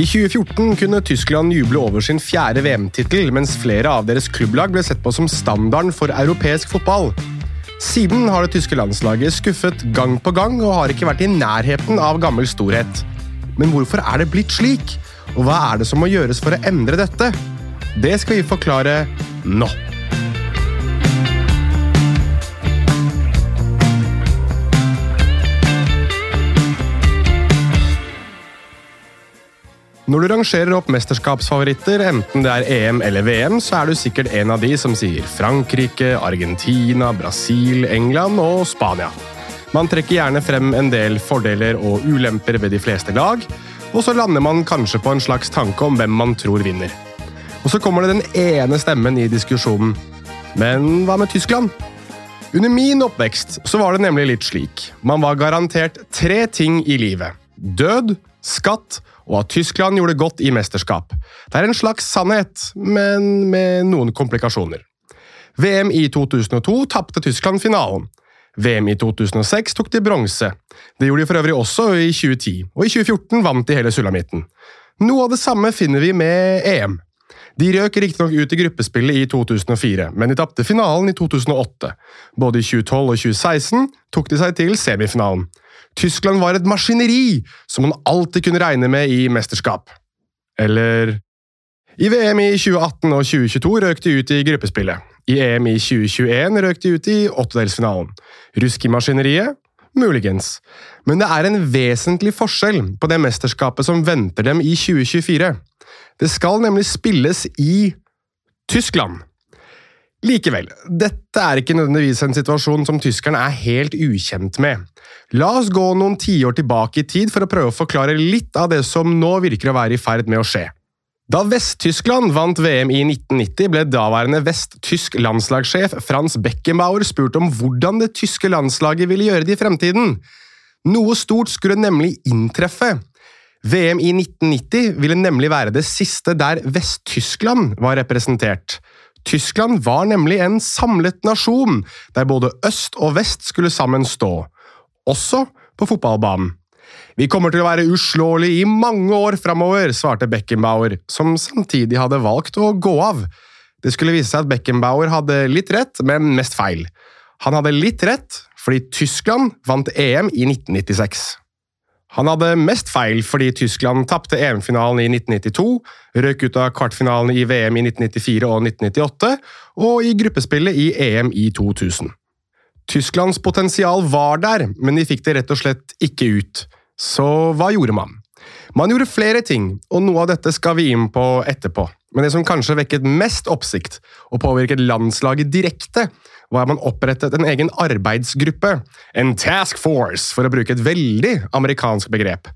I 2014 kunne Tyskland juble over sin fjerde VM-tittel, mens flere av deres klubblag ble sett på som standarden for europeisk fotball. Siden har det tyske landslaget skuffet gang på gang og har ikke vært i nærheten av gammel storhet. Men hvorfor er det blitt slik? Og hva er det som må gjøres for å endre dette? Det skal vi forklare nå. Når du rangerer opp mesterskapsfavoritter, enten det er EM eller VM, så er du sikkert en av de som sier Frankrike, Argentina, Brasil, England og Spania. Man trekker gjerne frem en del fordeler og ulemper ved de fleste lag, og så lander man kanskje på en slags tanke om hvem man tror vinner. Og så kommer det den ene stemmen i diskusjonen. Men hva med Tyskland? Under min oppvekst så var det nemlig litt slik. Man var garantert tre ting i livet. Død, skatt og at Tyskland gjorde godt i mesterskap. Det er en slags sannhet, men med noen komplikasjoner. VM i 2002 tapte Tyskland finalen. VM i 2006 tok de bronse. Det gjorde de for øvrig også i 2010, og i 2014 vant de hele sulamitten. Noe av det samme finner vi med EM. De røk riktignok ut i gruppespillet i 2004, men de tapte finalen i 2008. Både i 2012 og 2016 tok de seg til semifinalen. Tyskland var et maskineri som man alltid kunne regne med i mesterskap. Eller I VM i 2018 og 2022 røk de ut i gruppespillet. I EM i 2021 røk de ut i åttedelsfinalen. Rusk i maskineriet? Muligens. Men det er en vesentlig forskjell på det mesterskapet som venter dem i 2024. Det skal nemlig spilles i Tyskland. Likevel, dette er ikke nødvendigvis en situasjon som tyskerne er helt ukjent med. La oss gå noen tiår tilbake i tid for å prøve å forklare litt av det som nå virker å være i ferd med å skje. Da Vest-Tyskland vant VM i 1990, ble daværende vest-tysk landslagssjef Frans Beckenbauer spurt om hvordan det tyske landslaget ville gjøre det i fremtiden. Noe stort skulle nemlig inntreffe. VM i 1990 ville nemlig være det siste der Vest-Tyskland var representert. Tyskland var nemlig en samlet nasjon, der både øst og vest skulle sammen stå. Også på fotballbanen. Vi kommer til å være uslåelige i mange år framover, svarte Beckenbauer, som samtidig hadde valgt å gå av. Det skulle vise seg at Beckenbauer hadde litt rett, men mest feil. Han hadde litt rett fordi Tyskland vant EM i 1996. Han hadde mest feil fordi Tyskland tapte EM-finalen i 1992, røk ut av kvartfinalen i VM i 1994 og 1998, og i gruppespillet i EM i 2000. Tysklands potensial var der, men de fikk det rett og slett ikke ut. Så hva gjorde man? Man gjorde flere ting, og noe av dette skal vi inn på etterpå. Men det som kanskje vekket mest oppsikt og påvirket landslaget direkte, var at man opprettet en egen arbeidsgruppe, en task force, for å bruke et veldig amerikansk begrep.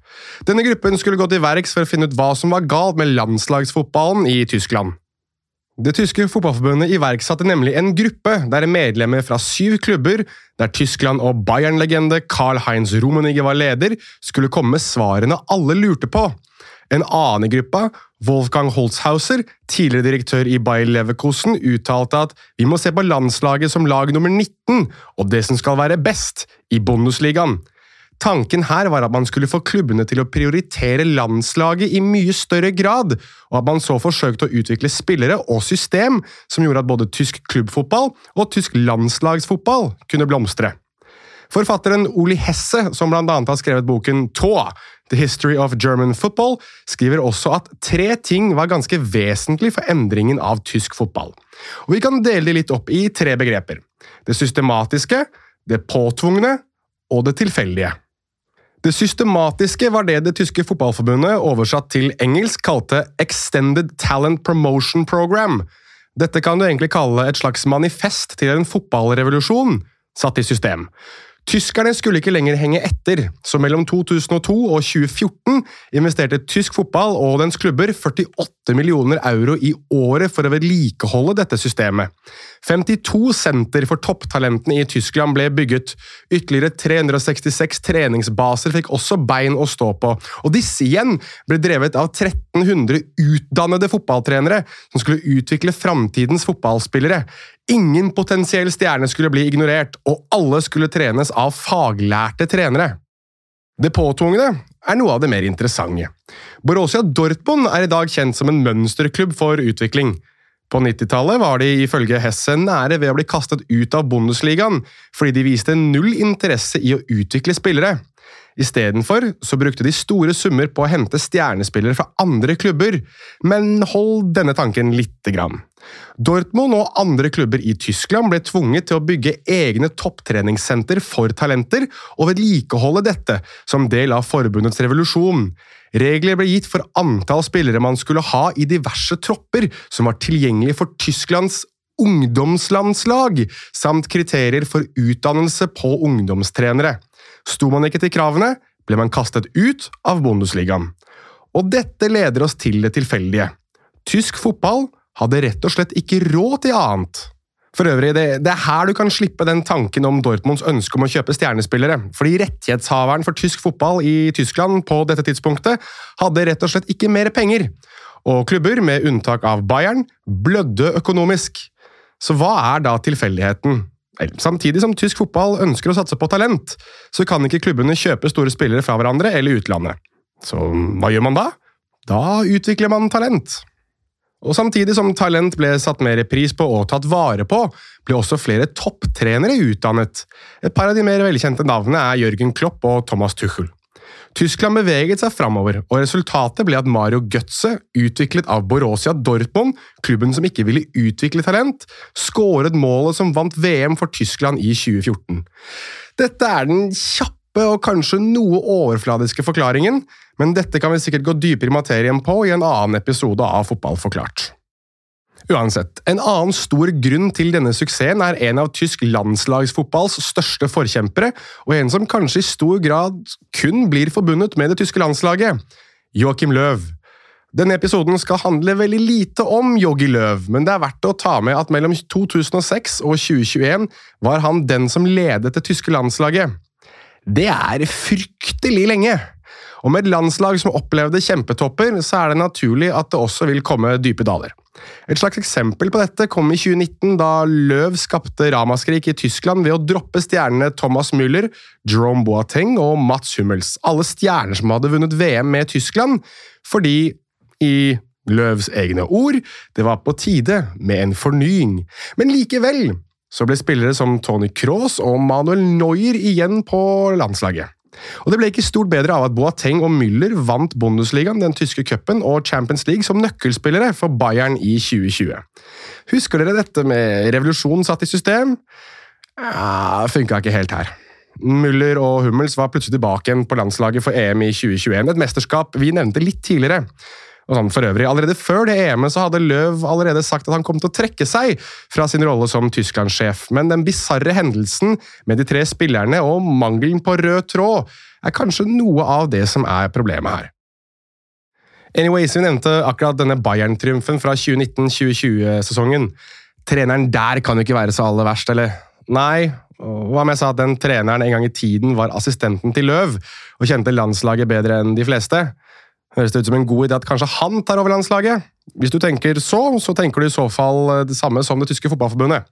Denne gruppen skulle gå til verks for å finne ut hva som var galt med landslagsfotballen i Tyskland. Det tyske fotballforbundet iverksatte nemlig en gruppe der medlemmer fra syv klubber, der Tyskland og Bayern-legende Carl-Heinz Rummenigge var leder, skulle komme med svarene alle lurte på. En annen i gruppa, Wolfgang Holzhauser, tidligere direktør i Bayer Leverkosen, uttalte at vi må se på landslaget som lag nummer 19 og det som skal være best i Bundesligaen. Tanken her var at man skulle få klubbene til å prioritere landslaget i mye større grad, og at man så forsøkte å utvikle spillere og system som gjorde at både tysk klubbfotball og tysk landslagsfotball kunne blomstre. Forfatteren Oli Hesse, som annet har skrevet boken Tå, The History of German Football, skriver også at tre ting var ganske vesentlig for endringen av tysk fotball. Og Vi kan dele de litt opp i tre begreper. Det systematiske, det påtvungne og det tilfeldige. Det systematiske var det det tyske fotballforbundet oversatt til engelsk kalte Extended Talent Promotion Program. Dette kan du egentlig kalle et slags manifest til en fotballrevolusjon satt i system. Tyskerne skulle ikke lenger henge etter, så mellom 2002 og 2014 investerte tysk fotball og dens klubber 48 millioner euro i året for å vedlikeholde dette systemet. 52 senter for topptalentene i Tyskland ble bygget. Ytterligere 366 treningsbaser fikk også bein å stå på, og disse igjen ble drevet av 1300 utdannede fotballtrenere som skulle utvikle framtidens fotballspillere. Ingen potensiell stjerne skulle bli ignorert, og alle skulle trenes av faglærte trenere. Det påtvungne er noe av det mer interessante. Borussia Dortmund er i dag kjent som en mønsterklubb for utvikling. På 90-tallet var de ifølge Hesse nære ved å bli kastet ut av Bundesligaen fordi de viste null interesse i å utvikle spillere. Istedenfor så brukte de store summer på å hente stjernespillere fra andre klubber, men hold denne tanken lite grann. Dortmund og andre klubber i Tyskland ble tvunget til å bygge egne topptreningssenter for talenter og vedlikeholde dette som del av forbundets revolusjon. Regler ble gitt for antall spillere man skulle ha i diverse tropper som var tilgjengelig for Tysklands ungdomslandslag, samt kriterier for utdannelse på ungdomstrenere. Sto man ikke til kravene, ble man kastet ut av Bundesligaen. Og dette leder oss til det tilfeldige. Tysk fotball hadde rett og slett ikke råd til annet. For øvrig, det, det, er her du kan slippe den tanken om Dortmunds ønske om å kjøpe stjernespillere, fordi rettighetshaveren for tysk fotball i Tyskland på dette tidspunktet hadde rett og slett ikke mer penger, og klubber, med unntak av Bayern, blødde økonomisk. Så hva er da tilfeldigheten? Samtidig som tysk fotball ønsker å satse på talent, så kan ikke klubbene kjøpe store spillere fra hverandre eller utlandet. Så hva gjør man da? Da utvikler man talent. Og Samtidig som talent ble satt mer pris på og tatt vare på, ble også flere topptrenere utdannet. Et par av de mer velkjente navnene er Jørgen Klopp og Thomas Tuchel. Tyskland beveget seg framover, og resultatet ble at Mario Götze, utviklet av Borussia Dortmund, klubben som ikke ville utvikle talent, skåret målet som vant VM for Tyskland i 2014. Dette er den kjappe og kanskje noe overfladiske forklaringen, men dette kan vi sikkert gå dypere i materien på i en annen episode av Fotball forklart. Uansett, en annen stor grunn til denne suksessen er en av tysk landslagsfotballs største forkjempere, og en som kanskje i stor grad kun blir forbundet med det tyske landslaget – Joachim Löw. Denne episoden skal handle veldig lite om Joggi Løv, men det er verdt å ta med at mellom 2006 og 2021 var han den som ledet det tyske landslaget. Det er fryktelig lenge! Og med et landslag som opplevde kjempetopper, så er det naturlig at det også vil komme dype daler. Et slags eksempel på dette kom i 2019, da Løv skapte ramaskrik i Tyskland ved å droppe stjernene Thomas Müller, Jerome Boateng og Mats Hummels. Alle stjerner som hadde vunnet VM med Tyskland, fordi, i Løvs egne ord, det var på tide med en fornying. Men likevel så ble spillere som Tony Cross og Manuel Neuer igjen på landslaget. Og Det ble ikke stort bedre av at Boateng og Müller vant Bundesligaen, den tyske cupen og Champions League som nøkkelspillere for Bayern i 2020. Husker dere dette med revolusjonen satt i system? Ja, Funka ikke helt her. Müller og Hummels var plutselig tilbake igjen på landslaget for EM i 2021, et mesterskap vi nevnte litt tidligere. Og sånn for øvrig, Allerede før det EM-et så hadde Løv allerede sagt at han kom til å trekke seg fra sin rolle som Tysklandssjef, men den bisarre hendelsen med de tre spillerne og mangelen på rød tråd er kanskje noe av det som er problemet her. Anyways, Vi nevnte akkurat denne Bayern-triumfen fra 2019-2020-sesongen. Treneren der kan jo ikke være så aller verst, eller? Nei, hva om jeg sa at den treneren en gang i tiden var assistenten til Løv og kjente landslaget bedre enn de fleste? Høres det ut som en god idé at kanskje han tar over landslaget? Hvis du tenker så, så tenker du i så fall eh, det samme som det tyske fotballforbundet.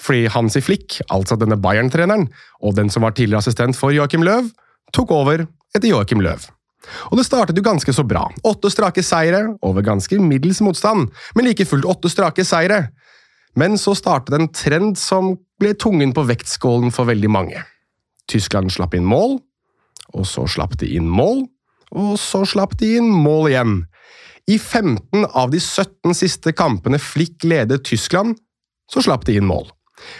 Fordi Hansi Flick, altså denne Bayern-treneren, og den som var tidligere assistent for Joachim Löw, tok over etter Joachim Löw. Og det startet jo ganske så bra. Åtte strake seire over ganske middels motstand, men like fullt åtte strake seire. Men så startet en trend som ble tungen på vektskålen for veldig mange. Tyskland slapp inn mål, og så slapp de inn mål, og så slapp de inn mål igjen. I 15 av de 17 siste kampene Flick ledet Tyskland, så slapp de inn mål.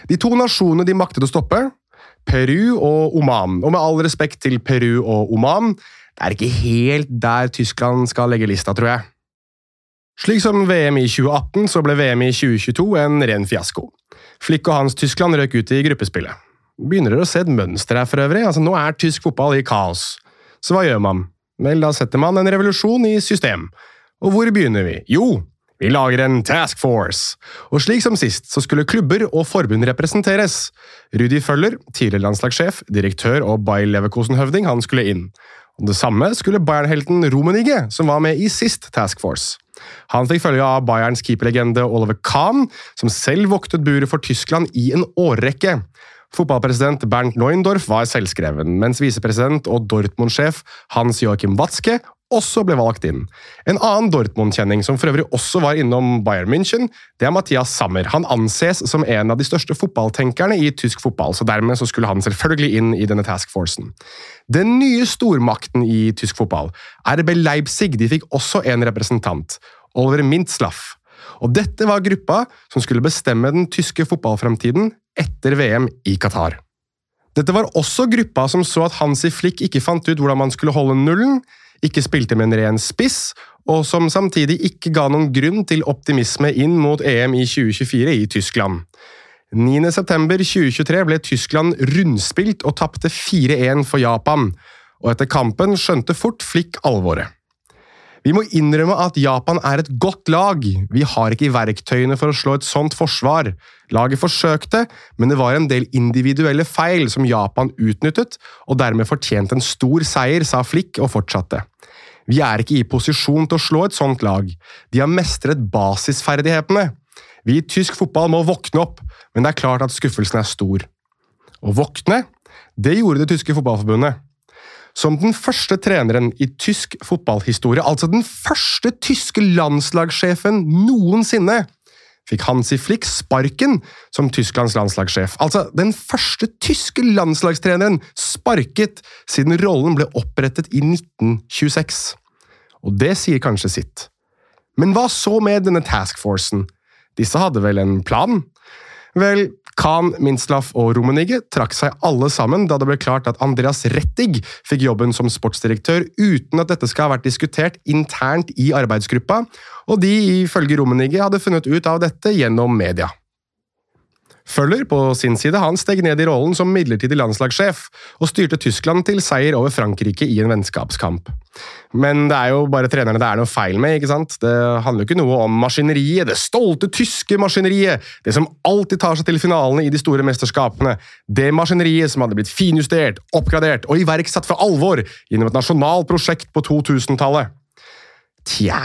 De to nasjonene de maktet å stoppe, Peru og Oman. Og med all respekt til Peru og Oman, det er ikke helt der Tyskland skal legge lista, tror jeg. Slik som VM i 2018, så ble VM i 2022 en ren fiasko. Flick og hans Tyskland røk ut i gruppespillet. Begynner dere å se et mønster her for øvrig? Altså, nå er tysk fotball i kaos. Så hva gjør man? Vel, da setter man en revolusjon i system. Og hvor begynner vi? Jo, vi lager en task force. Og slik som sist, så skulle klubber og forbund representeres. Rudi Føller, tidligere landslagssjef, direktør og Bayer Leverkosen-høvding, han skulle inn. Og Det samme skulle Bayern-helten Romenige, som var med i sist Task Force. Han fikk følge av Bayerns keeperlegende Oliver Kahn, som selv voktet buret for Tyskland i en årrekke. Fotballpresident Bernt Neuendorf var selvskreven, mens visepresident og Dortmund-sjef Hans Joachim Watzke også ble valgt inn. En annen Dortmund-kjenning som for øvrig også var innom Bayern München, det er Mathias Sammer. Han anses som en av de største fotballtenkerne i tysk fotball, så dermed så skulle han selvfølgelig inn i denne taskforcen. Den nye stormakten i tysk fotball, RB Leipzig, de fikk også en representant, Oliver Mintzlaff. Og dette var gruppa som skulle bestemme den tyske fotballfremtiden etter VM i Qatar. Dette var også gruppa som så at Hansi Flick ikke fant ut hvordan man skulle holde nullen, ikke spilte med en ren spiss, og som samtidig ikke ga noen grunn til optimisme inn mot EM i 2024 i Tyskland. 9.9.2023 ble Tyskland rundspilt og tapte 4-1 for Japan, og etter kampen skjønte fort Flick alvoret. Vi må innrømme at Japan er et godt lag, vi har ikke verktøyene for å slå et sånt forsvar. Laget forsøkte, men det var en del individuelle feil som Japan utnyttet, og dermed fortjente en stor seier, sa Flick og fortsatte. Vi er ikke i posisjon til å slå et sånt lag, de har mestret basisferdighetene. Vi i tysk fotball må våkne opp, men det er klart at skuffelsen er stor. Å våkne, det gjorde det tyske fotballforbundet. Som den første treneren i tysk fotballhistorie, altså den første tyske landslagssjefen noensinne, fikk Hansi Flick sparken som Tysklands landslagssjef. Altså den første tyske landslagstreneren sparket siden rollen ble opprettet i 1926. Og det sier kanskje sitt. Men hva så med denne taskforcen? Disse hadde vel en plan? Vel, Khan, Minslaff og Rummenigge trakk seg alle sammen da det ble klart at Andreas Rettig fikk jobben som sportsdirektør uten at dette skal ha vært diskutert internt i arbeidsgruppa, og de, ifølge Rummenigge, hadde funnet ut av dette gjennom media. Føller på sin side han steg ned i rollen som midlertidig landslagssjef, og styrte Tyskland til seier over Frankrike i en vennskapskamp. Men det er jo bare trenerne det er noe feil med, ikke sant? Det handler jo ikke noe om maskineriet, det stolte tyske maskineriet, det som alltid tar seg til finalene i de store mesterskapene, det maskineriet som hadde blitt finjustert, oppgradert og iverksatt for alvor gjennom et nasjonalt prosjekt på 2000-tallet. Tja…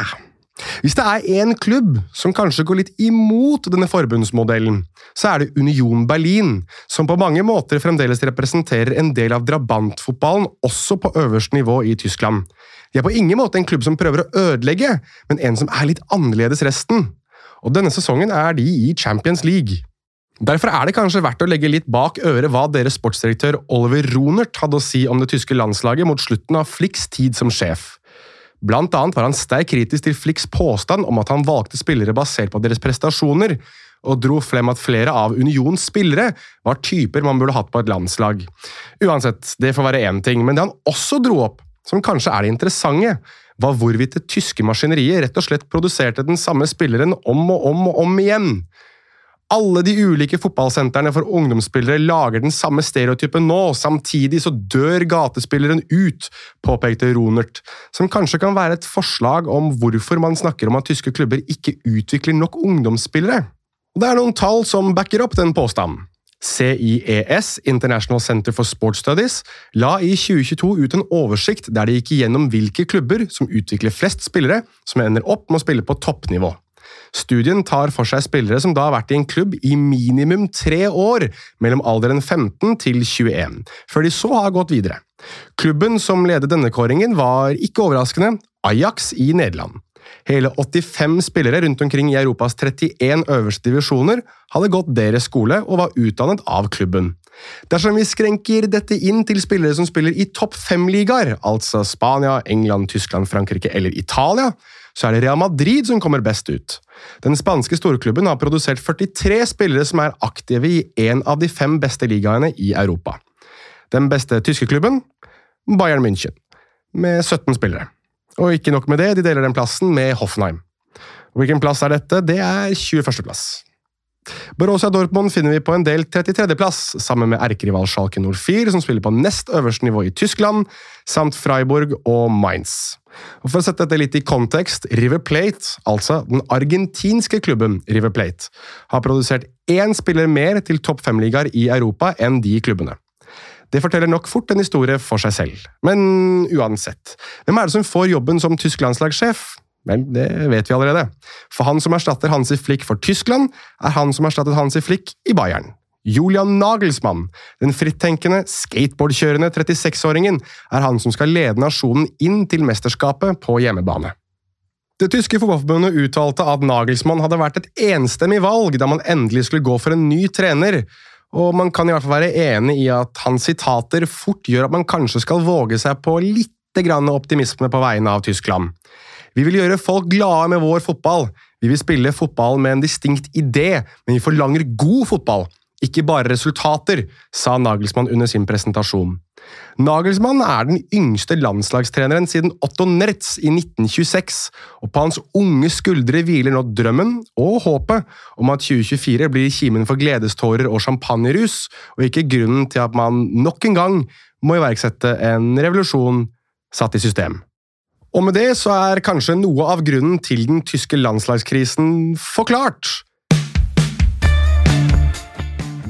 Hvis det er én klubb som kanskje går litt imot denne forbundsmodellen, så er det Union Berlin, som på mange måter fremdeles representerer en del av drabantfotballen også på øverste nivå i Tyskland. De er på ingen måte en klubb som prøver å ødelegge, men en som er litt annerledes resten. Og denne sesongen er de i Champions League. Derfor er det kanskje verdt å legge litt bak øret hva deres sportsdirektør Oliver Ronert hadde å si om det tyske landslaget mot slutten av Flicks tid som sjef. Blant annet var han sterkt kritisk til Flicks påstand om at han valgte spillere basert på deres prestasjoner, og dro frem at flere av Unions spillere var typer man burde hatt på et landslag. Uansett, det får være én ting, men det han også dro opp, som kanskje er det interessante, var hvorvidt det tyske maskineriet rett og slett produserte den samme spilleren om og om og om igjen. Alle de ulike fotballsentrene for ungdomsspillere lager den samme stereotypen nå, samtidig så dør gatespilleren ut, påpekte Ronert, som kanskje kan være et forslag om hvorfor man snakker om at tyske klubber ikke utvikler nok ungdomsspillere. Og Det er noen tall som backer opp den påstanden. CIES, International Center for Sports Studies, la i 2022 ut en oversikt der de gikk igjennom hvilke klubber som utvikler flest spillere som ender opp med å spille på toppnivå. Studien tar for seg spillere som da har vært i en klubb i minimum tre år, mellom alderen 15 til 21, før de så har gått videre. Klubben som ledet denne kåringen, var ikke overraskende Ajax i Nederland. Hele 85 spillere rundt omkring i Europas 31 øverste divisjoner hadde gått deres skole og var utdannet av klubben. Dersom vi skrenker dette inn til spillere som spiller i topp fem-ligaer, altså Spania, England, Tyskland, Frankrike eller Italia, så er det Real Madrid som kommer best ut. Den spanske storklubben har produsert 43 spillere som er aktive i én av de fem beste ligaene i Europa. Den beste tyske klubben? Bayern München, med 17 spillere. Og ikke nok med det, de deler den plassen med Hoffenheim. Hvilken plass er dette? Det er 21. plass. Borussia Dortmund finner vi på en del 33.-plass, sammen med erkerival Schalke 04, som spiller på nest øverste nivå i Tyskland, samt Freiburg og Mainz. Og For å sette dette litt i kontekst, River Plate, altså den argentinske klubben River Plate, har produsert én spiller mer til topp fem-ligaer i Europa enn de klubbene. Det forteller nok fort en historie for seg selv. Men uansett, hvem er det som får jobben som tysk landslagssjef? Vel, det vet vi allerede. For han som erstatter Hansi Flick for Tyskland, er han som erstattet Hansi Flick i Bayern. Julian Nagelsmann, den frittenkende, skateboardkjørende 36-åringen, er han som skal lede nasjonen inn til mesterskapet på hjemmebane. Det tyske fotballforbundet uttalte at Nagelsmann hadde vært et enstemmig valg da man endelig skulle gå for en ny trener, og man kan i hvert fall være enig i at hans sitater fort gjør at man kanskje skal våge seg på litt optimisme på vegne av Tyskland. Vi vil gjøre folk glade med vår fotball. Vi vil spille fotball med en distinkt idé, men vi forlanger god fotball, ikke bare resultater, sa Nagelsmann under sin presentasjon. Nagelsmann er den yngste landslagstreneren siden Otto Nertz i 1926, og på hans unge skuldre hviler nå drømmen og håpet om at 2024 blir kimen for gledestårer og champagnerus, og ikke grunnen til at man nok en gang må iverksette en revolusjon satt i system. Og med det så er kanskje noe av grunnen til den tyske landslagskrisen forklart.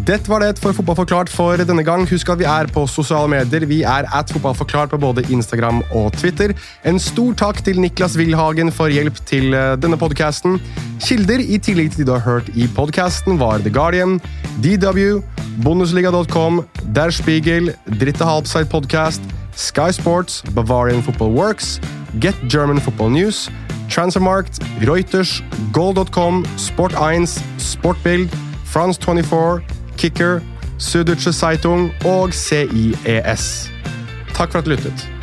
Dette var det for Fotballforklart for denne gang. Husk at vi er på sosiale medier. Vi er at fotballforklart på både Instagram og Twitter. En stor takk til Niklas Wilhagen for hjelp til eh, denne podkasten. Kilder i tillegg til de du har hørt i podkasten, var The Guardian, DW, Bundesliga.com, Der Spiegel, Dritte Halbside Podcast, Sky Sports, Bavarian Football Works, Get German Football News, Transfermarkt, Reuters, Goal.com, Sport1, Sportbild, France 24 Kicker, Süddeutsche Zeitung og CIES. Takk for at du lyttet.